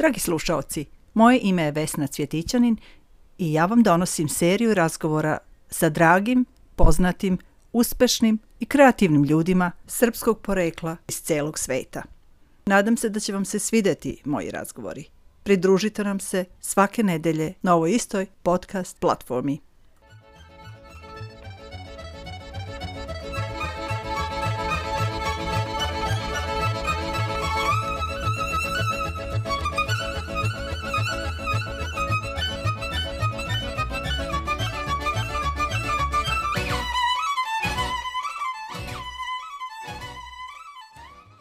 Dragi slušaoci, moje ime je Vesna Cvjetićanin i ja vam donosim seriju razgovora sa dragim, poznatim, uspešnim i kreativnim ljudima srpskog porekla iz celog sveta. Nadam se da će vam se svideti moji razgovori. Pridružite nam se svake nedelje na ovoj istoj podcast platformi.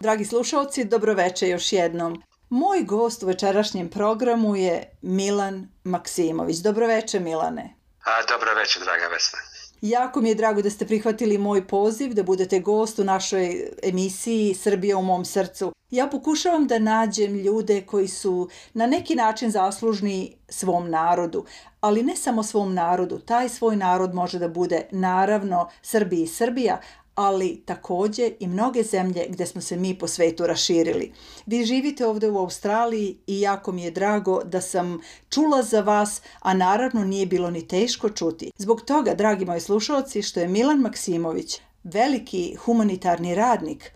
Dragi slušalci, dobroveče još jednom. Moj gost u večerašnjem programu je Milan Maksimović. Dobroveče, Milane. A, dobroveče, draga Vesna. Jako mi je drago da ste prihvatili moj poziv da budete gost u našoj emisiji Srbija u mom srcu. Ja pokušavam da nađem ljude koji su na neki način zaslužni svom narodu, ali ne samo svom narodu. Taj svoj narod može da bude naravno Srbiji i Srbija, ali takođe i mnoge zemlje gde smo se mi po svetu raširili. Vi živite ovde u Australiji i jako mi je drago da sam čula za vas, a naravno nije bilo ni teško čuti. Zbog toga, dragi moji slušalci, što je Milan Maksimović, veliki humanitarni radnik,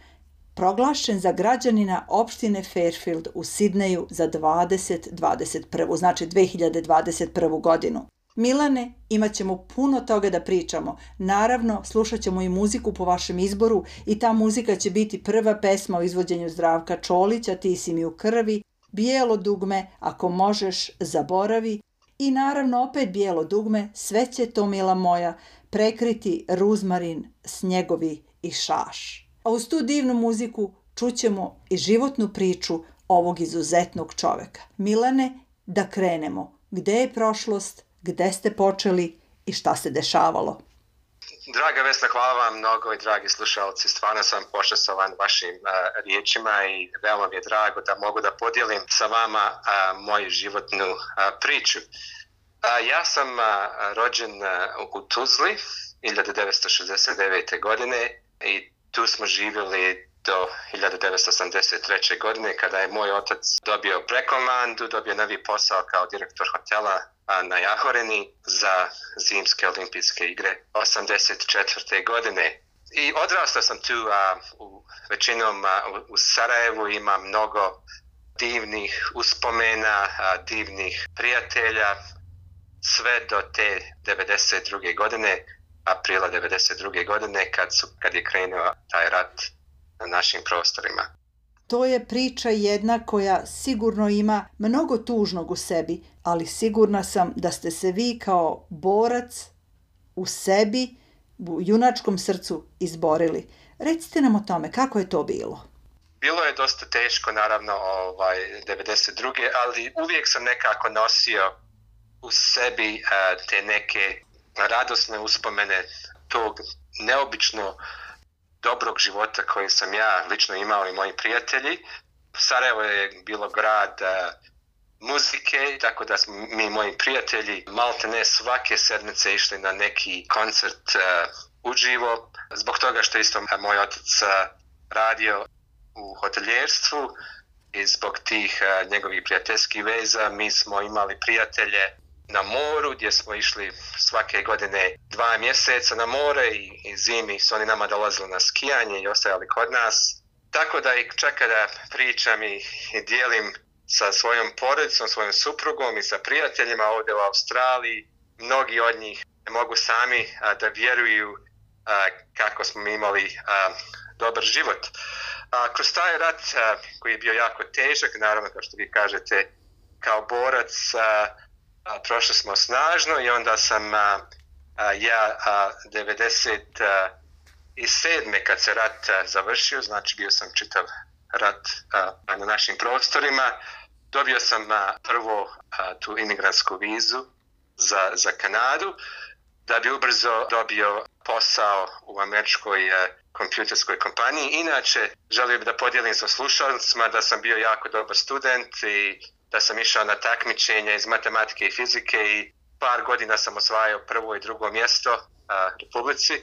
proglašen za građanina opštine Fairfield u Sidneju za 2021. znači 2021. godinu. Milane, imat ćemo puno toga da pričamo. Naravno, slušat ćemo i muziku po vašem izboru i ta muzika će biti prva pesma o izvođenju Zdravka Čolića, Ti si mi u krvi, Bijelo dugme, ako možeš, zaboravi i naravno opet bijelo dugme, sve će to, mila moja, prekriti ruzmarin, snjegovi i šaš. A uz tu divnu muziku čućemo i životnu priču ovog izuzetnog čoveka. Milane, da krenemo. Gde je prošlost, gde ste počeli i šta se dešavalo. Draga Vesna, hvala vam mnogo i dragi slušalci. Stvarno sam pošestovan vašim uh, riječima i veoma mi je drago da mogu da podijelim sa vama uh, moju životnu uh, priču. Uh, ja sam uh, rođen uh, u Tuzli 1969. godine i tu smo živjeli do 1983. godine kada je moj otac dobio prekomandu, dobio novi posao kao direktor hotela na Jahoreni za zimske olimpijske igre 84. godine. I odrastao sam tu a, u većinom a, u, u Sarajevu, ima mnogo divnih uspomena, a, divnih prijatelja, sve do te 92. godine, aprila 92. godine, kad, su, kad je krenuo taj rat na našim prostorima. To je priča jedna koja sigurno ima mnogo tužnog u sebi, ali sigurna sam da ste se vi kao borac u sebi, u junačkom srcu izborili. Recite nam o tome, kako je to bilo? Bilo je dosta teško, naravno, ovaj, 92. ali uvijek sam nekako nosio u sebi uh, te neke radosne uspomene tog neobično dobrog života koji sam ja lično imao i moji prijatelji. Sarajevo je bilo grad e, muzike, tako da smo mi moji prijatelji malte ne svake sedmice išli na neki koncert uh, uživo. Zbog toga što isto moj otac e, radio u hoteljerstvu i zbog tih uh, njegovih prijateljskih veza mi smo imali prijatelje na moru gdje smo išli svake godine dva mjeseca na more i, i zimi su oni nama dolazili na skijanje i ostajali kod nas. Tako da i čak kada pričam i, i dijelim sa svojom porodicom, svojom suprugom i sa prijateljima ovdje u Australiji. Mnogi od njih mogu sami a, da vjeruju a, kako smo imali a, dobar život. A, kroz taj rat a, koji je bio jako težak, naravno kao što vi kažete, kao borac, a, a, prošli smo snažno i onda sam a, a, ja a, 97. kad se rat a, završio, znači bio sam čitav rat a, na našim prostorima, dobio sam a, prvo a, tu imigrantsku vizu za, za Kanadu, da bi ubrzo dobio posao u američkoj a, kompjuterskoj kompaniji. Inače, želio bih da podijelim sa slušalcima da sam bio jako dobar student i da sam išao na takmičenje iz matematike i fizike i par godina sam osvajao prvo i drugo mjesto a, Republici,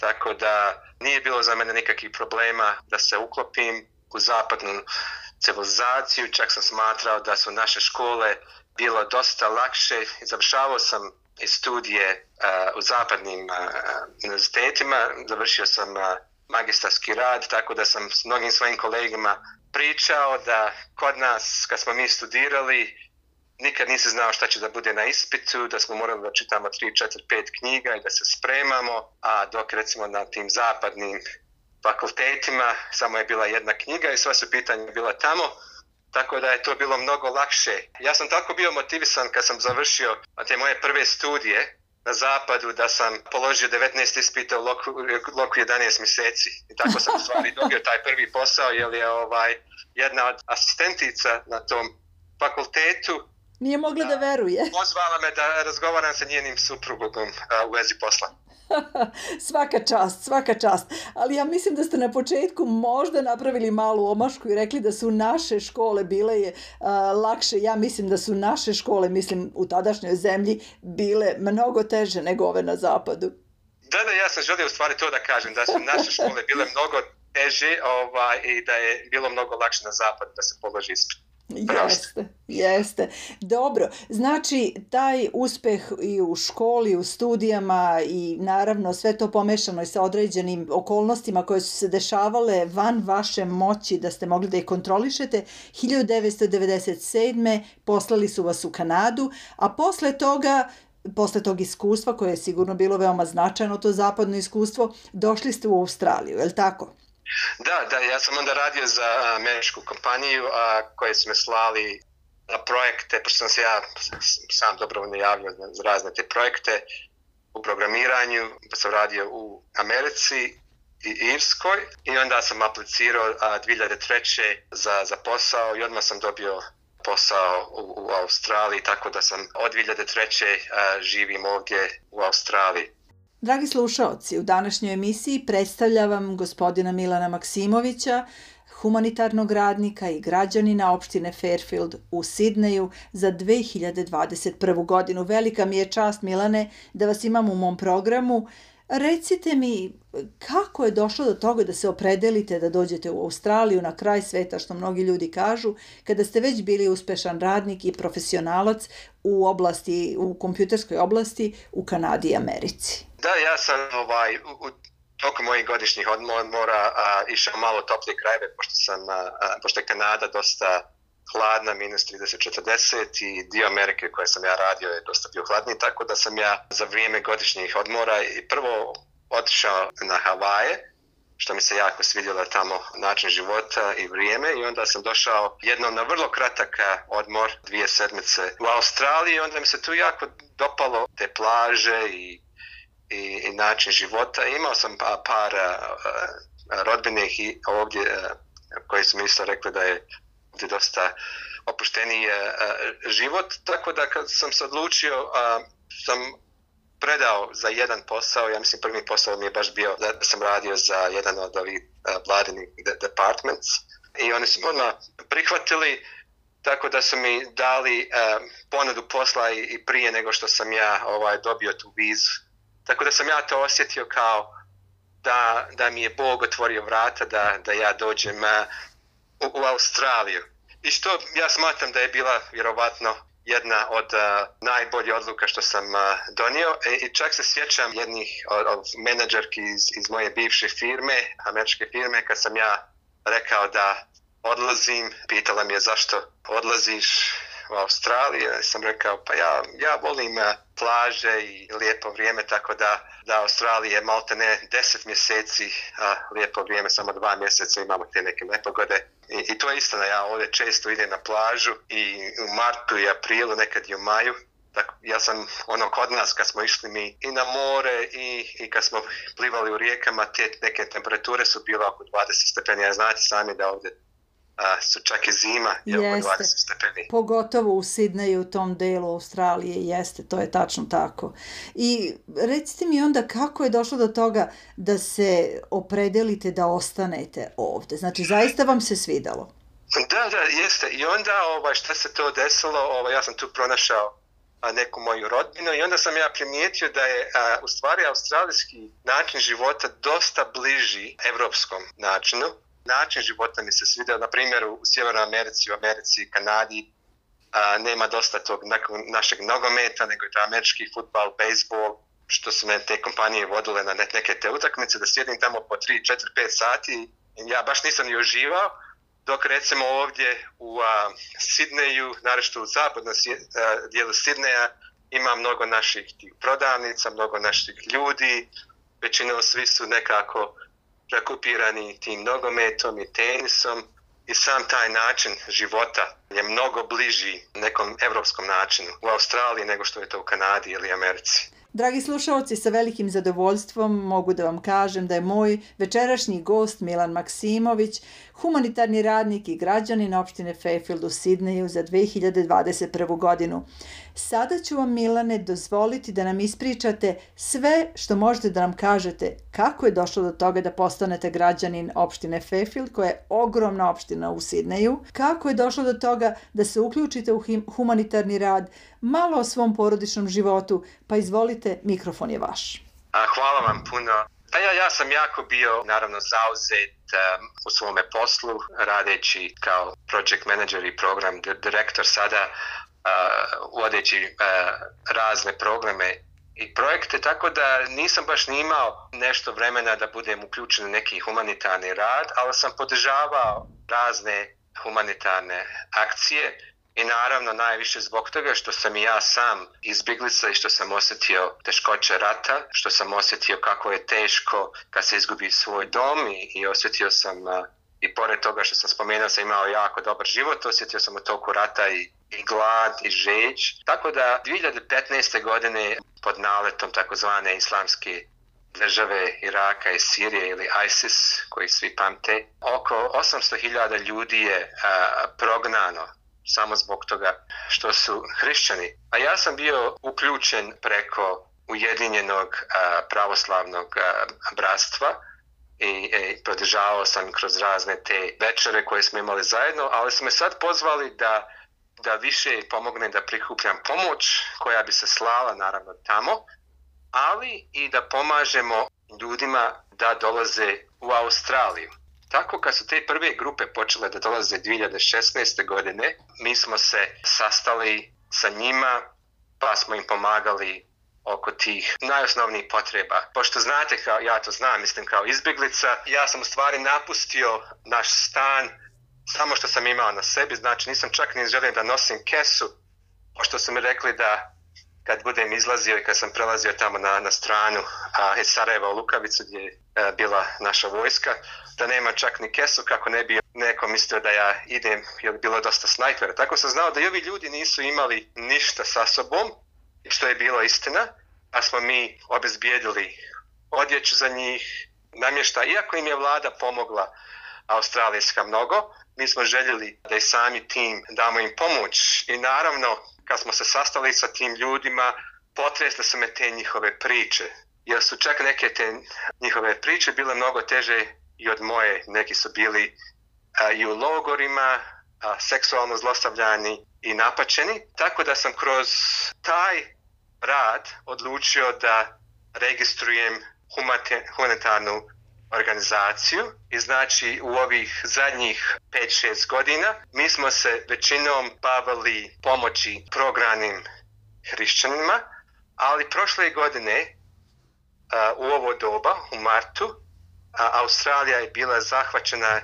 tako da nije bilo za mene nikakvih problema da se uklopim u zapadnu civilizaciju, čak sam smatrao da su naše škole bilo dosta lakše. Završavao sam i studije uh, u zapadnim uh, univerzitetima, završio sam uh, magistarski rad, tako da sam s mnogim svojim kolegama pričao da kod nas, kad smo mi studirali, nikad nisi znao šta će da bude na ispitu, da smo morali da čitamo 3, 4, 5 knjiga i da se spremamo, a dok recimo na tim zapadnim fakultetima samo je bila jedna knjiga i sva su pitanja bila tamo, tako da je to bilo mnogo lakše. Ja sam tako bio motivisan kad sam završio te moje prve studije na zapadu da sam položio 19 ispita u loku, loku 11 mjeseci. I tako sam u stvari dobio taj prvi posao, jer je ovaj, jedna od asistentica na tom fakultetu Nije mogla da, da veruje. Pozvala me da razgovaram sa njenim suprugom u vezi posla. svaka čast, svaka čast. Ali ja mislim da ste na početku možda napravili malu omašku i rekli da su naše škole bile je uh, lakše. Ja mislim da su naše škole, mislim u tadašnjoj zemlji, bile mnogo teže nego ove na zapadu. Da, da, ja sam želio u stvari to da kažem, da su naše škole bile mnogo teže ovaj, i da je bilo mnogo lakše na zapadu da se položi ispred. Jeste, jeste. Dobro, znači taj uspeh i u školi, u studijama i naravno sve to pomešano i sa određenim okolnostima koje su se dešavale van vaše moći da ste mogli da ih kontrolišete, 1997. poslali su vas u Kanadu, a posle toga posle tog iskustva koje je sigurno bilo veoma značajno, to zapadno iskustvo, došli ste u Australiju, je li tako? Da, da, ja sam onda radio za američku kompaniju a, koje su me slali na projekte, pošto sam se ja sam dobrovoljno javio za razne te projekte u programiranju, pa sam radio u Americi i Irskoj i onda sam aplicirao a, 2003. Za, za posao i odmah sam dobio posao u, u Australiji, tako da sam od 2003. A, živim ovdje u Australiji. Dragi slušaoci, u današnjoj emisiji predstavljam vam gospodina Milana Maksimovića, humanitarnog radnika i građanina opštine Fairfield u Sidneju za 2021. godinu. Velika mi je čast, Milane, da vas imam u mom programu. Recite mi kako je došlo do toga da se opredelite da dođete u Australiju na kraj sveta, što mnogi ljudi kažu, kada ste već bili uspešan radnik i profesionalac u oblasti, u kompjuterskoj oblasti u Kanadi i Americi. Da, ja sam ovaj, u, u toku mojih godišnjih odmora a, išao malo toplije krajeve, pošto, sam, a, a, pošto je Kanada dosta hladna, minus 30-40 i dio Amerike koje sam ja radio je dosta bio hladni, tako da sam ja za vrijeme godišnjih odmora i prvo otišao na Havaje, što mi se jako svidjelo tamo način života i vrijeme i onda sam došao jednom na vrlo kratak odmor, dvije sedmice u Australiji i onda mi se tu jako dopalo te plaže i, i, i način života. Imao sam pa, par uh, rodbinih i ovdje uh, koji su mi isto rekli da je ovdje dosta opušteniji je život, tako da kad sam se odlučio, sam predao za jedan posao, ja mislim prvi posao mi je baš bio da sam radio za jedan od ovih e, vladinih departments. I oni su odmah prihvatili tako da su mi dali uh, ponudu posla i, i prije nego što sam ja ovaj dobio tu vizu. Tako da sam ja to osjetio kao da, da mi je Bog otvorio vrata da, da ja dođem uh, u, u Australiju. I što ja smatram da je bila vjerovatno jedna od eh, uh, najboljih odluka što sam uh, donio I, i čak se sjećam jednih od, od menadžerki iz, iz moje bivše firme, američke firme, kad sam ja rekao da odlazim, pitala mi je zašto odlaziš u Australiji, sam rekao pa ja, ja volim eh, plaže i lijepo vrijeme, tako da da Australija je malte ne deset mjeseci, a lijepo vrijeme, samo dva mjeseca imamo te neke nepogode. I, I to je istina, ja ovdje često idem na plažu i u martu i aprilu, nekad i u maju. Tako, ja sam ono kod nas kad smo išli mi i na more i, i kad smo plivali u rijekama, te neke temperature su bile oko 20 stepeni. Ja znate sami da ovdje a, su čak i zima je oko 20 stepeni. Pogotovo u Sidneju, u tom delu Australije, jeste, to je tačno tako. I recite mi onda kako je došlo do toga da se opredelite da ostanete ovde? Znači, zaista vam se svidalo? Da, da, jeste. I onda ovaj, šta se to desilo, ovaj, ja sam tu pronašao a, neku moju rodbinu i onda sam ja primijetio da je a, u stvari australijski način života dosta bliži evropskom načinu način života mi se svidio, na primjer u Sjevernoj Americi, u Americi, Kanadi, a, nema dosta tog našeg nogometa, nego je to američki futbal, bejsbol, što su me te kompanije vodile na neke te utakmice, da sjedim tamo po 3, 4, 5 sati. Ja baš nisam ni uživao, dok recimo ovdje u a, Sidneju, narešto u zapadnom dijelu Sidneja, ima mnogo naših tih prodavnica, mnogo naših ljudi, većinom svi su nekako prekupirani tim nogometom i tenisom i sam taj način života je mnogo bliži nekom evropskom načinu u Australiji nego što je to u Kanadi ili Americi. Dragi slušalci, sa velikim zadovoljstvom mogu da vam kažem da je moj večerašnji gost Milan Maksimović, humanitarni radnik i građanin opštine Fairfield u Sidneju za 2021. godinu. Sada ću vam, Milane, dozvoliti da nam ispričate sve što možete da nam kažete kako je došlo do toga da postanete građanin opštine Fairfield, koja je ogromna opština u Sidneju, kako je došlo do toga da se uključite u humanitarni rad, malo o svom porodičnom životu, pa izvolite izvolite, mikrofon je vaš. Hvala vam puno. Pa ja, ja sam jako bio, naravno, zauzet um, u svome poslu, radeći kao project manager i program direktor sada, uh, vodeći uh, razne programe i projekte, tako da nisam baš ni imao nešto vremena da budem uključen u neki humanitarni rad, ali sam podržavao razne humanitarne akcije i naravno najviše zbog toga što sam i ja sam izbjeglica i što sam osjetio teškoće rata, što sam osjetio kako je teško kad se izgubi svoj dom i, i osjetio sam i pored toga što sam spomenuo sam imao jako dobar život, osjetio sam u toku rata i, i glad i žeć. Tako da 2015. godine pod naletom takozvane islamske države Iraka i Sirije ili ISIS, koji svi pamte, oko 800.000 ljudi je a, prognano samo zbog toga što su hrišćani. A ja sam bio uključen preko Ujedinjenog a, pravoslavnog a, bratstva i, i podržavao sam kroz razne te večere koje smo imali zajedno, ali smo sad pozvali da da više pomogne da prikupljam pomoć koja bi se slala naravno tamo, ali i da pomažemo ljudima da dolaze u Australiju. Tako kad su te prve grupe počele da dolaze 2016. godine, mi smo se sastali sa njima, pa smo im pomagali oko tih najosnovnijih potreba. Pošto znate, kao, ja to znam, mislim kao izbjeglica, ja sam u stvari napustio naš stan samo što sam imao na sebi, znači nisam čak ni želio da nosim kesu, pošto su mi rekli da kad budem izlazio i kad sam prelazio tamo na, na stranu a, iz Sarajeva u Lukavicu gdje je a, bila naša vojska, da nema čak ni kesu kako ne bi neko mislio da ja idem, jer je bilo dosta snajpera. Tako sam znao da i ovi ljudi nisu imali ništa sa sobom, što je bilo istina, a smo mi obezbijedili odjeću za njih, namješta, iako im je vlada pomogla australijska mnogo, mi smo željeli da i sami tim damo im pomoć i naravno kad smo se sastali sa tim ljudima, potresle su me te njihove priče. Jer su čak neke te njihove priče bile mnogo teže i od moje. Neki su bili a, i u logorima, a, seksualno zlostavljani i napačeni. Tako da sam kroz taj rad odlučio da registrujem humanitarnu organizaciju i znači u ovih zadnjih 5-6 godina mi smo se većinom bavili pomoći progranim hrišćanima, ali prošle godine a, u ovo doba, u martu, a, Australija je bila zahvaćena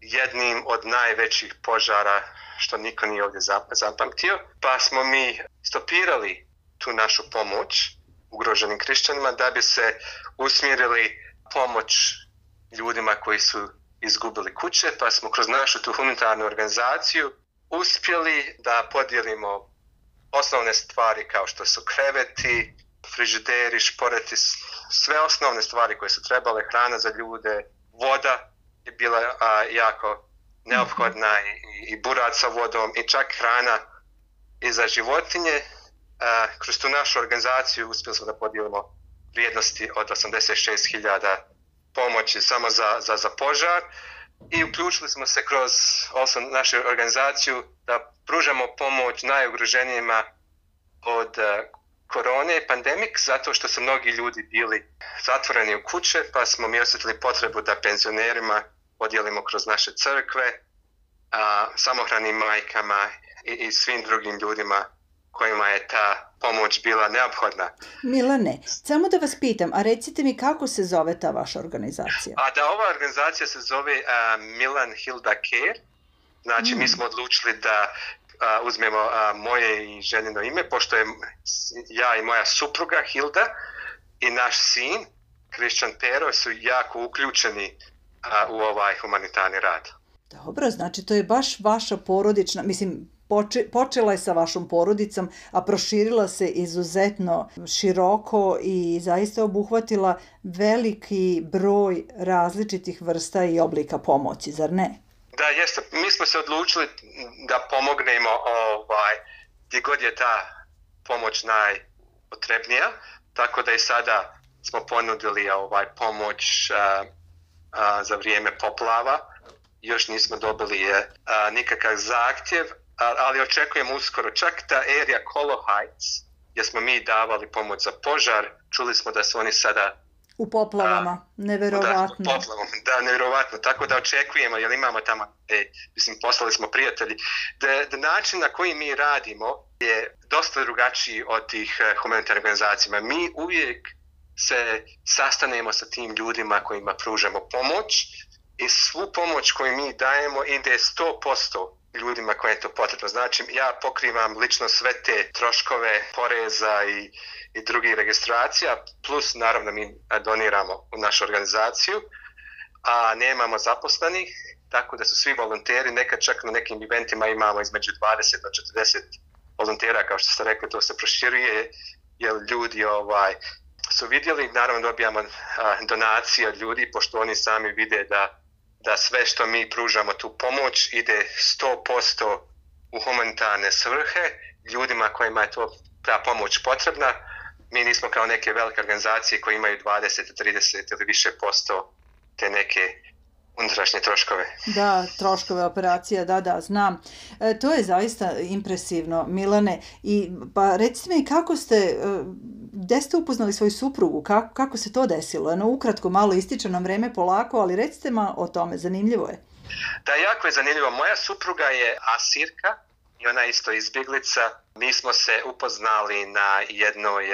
jednim od najvećih požara što niko nije ovdje zapamtio, pa smo mi stopirali tu našu pomoć ugroženim hrišćanima da bi se usmjerili pomoć ljudima koji su izgubili kuće, pa smo kroz našu tu humanitarnu organizaciju uspjeli da podijelimo osnovne stvari kao što su kreveti, frižideri, šporeti, sve osnovne stvari koje su trebale, hrana za ljude, voda je bila a, jako neophodna i, i burad sa vodom i čak hrana i za životinje. A, kroz tu našu organizaciju uspjeli smo da podijelimo vrijednosti od 86.000 pomoći samo za, za, za požar. I uključili smo se kroz osam, našu organizaciju da pružamo pomoć najugroženijima od eh, korone, pandemik, zato što su mnogi ljudi bili zatvoreni u kuće, pa smo mi osjetili potrebu da penzionerima podijelimo kroz naše crkve, a, samohranim majkama i, i svim drugim ljudima kojima je ta pomoć bila neophodna. Milane, samo da vas pitam, a recite mi kako se zove ta vaša organizacija? A da ova organizacija se zove uh, Milan Hilda Care. Znači, mm. mi smo odlučili da uh, uzmemo uh, moje i ženino ime, pošto je ja i moja supruga Hilda i naš sin, Christian Pero, su jako uključeni uh, u ovaj humanitarni rad. Dobro, znači to je baš vaša porodična, mislim, poče, počela je sa vašom porodicom, a proširila se izuzetno široko i zaista obuhvatila veliki broj različitih vrsta i oblika pomoći, zar ne? Da, jeste. Mi smo se odlučili da pomognemo ovaj, gdje god je ta pomoć najpotrebnija, tako da i sada smo ponudili ovaj pomoć a, a, za vrijeme poplava. Još nismo dobili a, nikakav zahtjev, ali očekujemo uskoro. Čak ta area Colo Heights, gdje smo mi davali pomoć za požar, čuli smo da su oni sada U poplavama, a, neverovatno. Da, poplavom, da, neverovatno. Tako da očekujemo, jer imamo tamo, e, mislim, poslali smo prijatelji, da, da način na koji mi radimo je dosta drugačiji od tih e, humanitarnih organizacija. Mi uvijek se sastanemo sa tim ljudima kojima pružamo pomoć i svu pomoć koju mi dajemo ide 100% ljudima koje je to potrebno. Znači, ja pokrivam lično sve te troškove poreza i, i drugih registracija, plus naravno mi doniramo u našu organizaciju, a nemamo zaposlenih, tako da su svi volonteri, nekad čak na nekim eventima imamo između 20 do 40 volontera, kao što ste rekli, to se proširuje, jer ljudi ovaj, su vidjeli, naravno dobijamo a, donacije od ljudi, pošto oni sami vide da da sve što mi pružamo tu pomoć ide 100% u humanitarne svrhe ljudima kojima je to ta pomoć potrebna. Mi nismo kao neke velike organizacije koje imaju 20, 30 ili više posto te neke unutrašnje troškove. Da, troškove operacija, da, da, znam. E, to je zaista impresivno, Milane. I, pa recite mi kako ste, e, gde ste upoznali svoju suprugu, kako, kako se to desilo? Eno, ukratko, malo ističe nam vreme polako, ali recite ma o tome, zanimljivo je. Da, jako je zanimljivo. Moja supruga je Asirka i ona je isto izbjeglica. Mi smo se upoznali na jednoj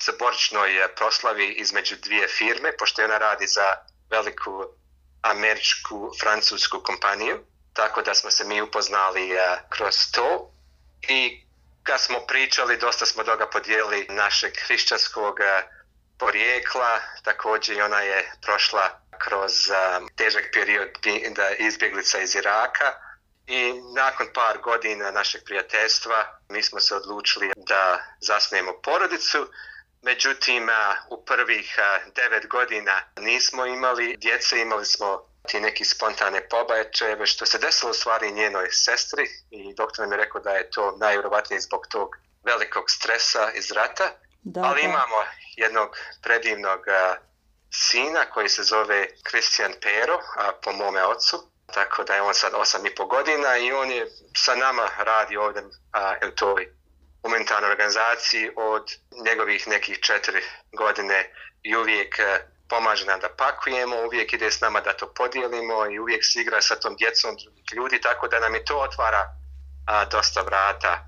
zaboričnoj proslavi između dvije firme, pošto ona radi za veliku američku, francusku kompaniju, tako da smo se mi upoznali uh, kroz to i kad smo pričali, dosta smo toga podijeli našeg hrišćanskog e, porijekla, također i ona je prošla kroz e, težak period da izbjeglica iz Iraka. I nakon par godina našeg prijateljstva mi smo se odlučili da zasnemo porodicu. Međutim, e, u prvih devet godina nismo imali djece, imali smo ti neki spontane pobaječe, što se desilo u stvari njenoj sestri i doktor nam je rekao da je to najvjerovatnije zbog tog velikog stresa iz rata. Da, Ali da. imamo jednog predivnog sina koji se zove Christian Pero, a, po mome ocu. Tako da je on sad osam i po godina i on je sa nama radi ovdje a, u toj humanitarnoj organizaciji od njegovih nekih četiri godine i uvijek eh, pomaže nam da pakujemo, uvijek ide s nama da to podijelimo i uvijek se igra sa tom djecom drugih ljudi, tako da nam i to otvara a, dosta vrata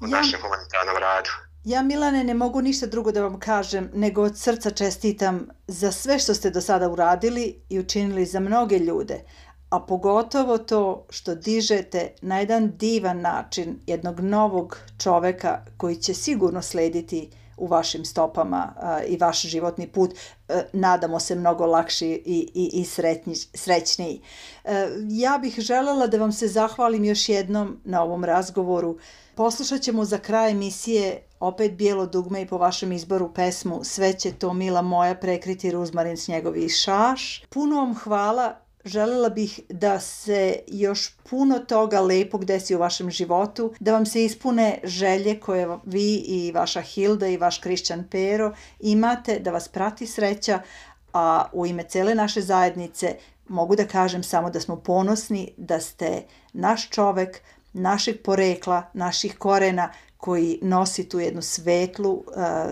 u ja, našem humanitarnom radu. Ja, Milane, ne mogu ništa drugo da vam kažem, nego od srca čestitam za sve što ste do sada uradili i učinili za mnoge ljude a pogotovo to što dižete na jedan divan način jednog novog čoveka koji će sigurno slediti u vašim stopama a, i vaš životni put, a, nadamo se mnogo lakši i, i, i sretni, srećniji. A, ja bih želela da vam se zahvalim još jednom na ovom razgovoru. Poslušat ćemo za kraj emisije opet bijelo dugme i po vašem izboru pesmu Sve će to mila moja prekriti Ruzmarin s njegovi šaš. Puno vam hvala Želela bih da se još puno toga lepog desi u vašem životu, da vam se ispune želje koje vi i vaša Hilda i vaš Krišćan Pero imate, da vas prati sreća, a u ime cele naše zajednice mogu da kažem samo da smo ponosni da ste naš čovek, našeg porekla, naših korena koji nosi tu jednu svetlu, uh,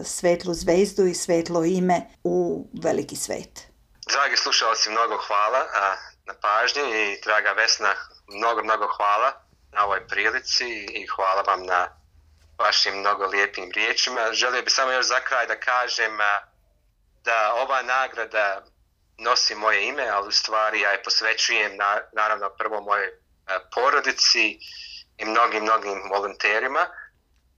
svetlu zvezdu i svetlo ime u veliki svet. Dragi slušalci, mnogo hvala a, na pažnji i draga Vesna, mnogo, mnogo hvala na ovoj prilici i hvala vam na vašim mnogo lijepim riječima. Želio bih samo još za kraj da kažem da ova nagrada nosi moje ime, ali u stvari ja je posvećujem na, naravno prvo moje porodici i mnogim, mnogim volonterima,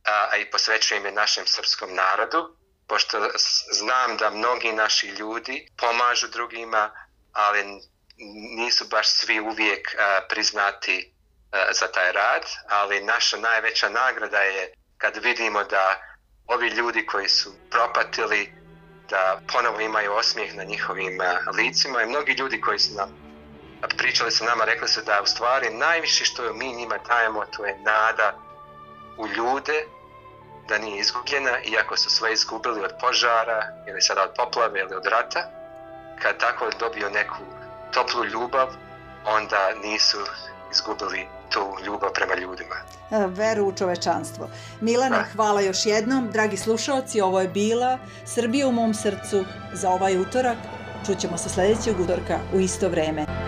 a i posvećujem je našem srpskom narodu, pošto znam da mnogi naši ljudi pomažu drugima, ali nisu baš svi uvijek priznati za taj rad, ali naša najveća nagrada je kad vidimo da ovi ljudi koji su propatili da ponovo imaju osmijeh na njihovim licima i mnogi ljudi koji su nam pričali sa nama, rekli su da u stvari najviše što mi njima dajemo to je nada u ljude da nije izgubljena, iako su sve izgubili od požara ili sada od poplave ili od rata, kad tako dobiju neku toplu ljubav, onda nisu izgubili tu ljubav prema ljudima. E, veru u čovečanstvo. Milane, da. hvala još jednom. Dragi slušalci, ovo je bila Srbija u mom srcu za ovaj utorak. Čućemo se sljedećeg utorka u isto vreme.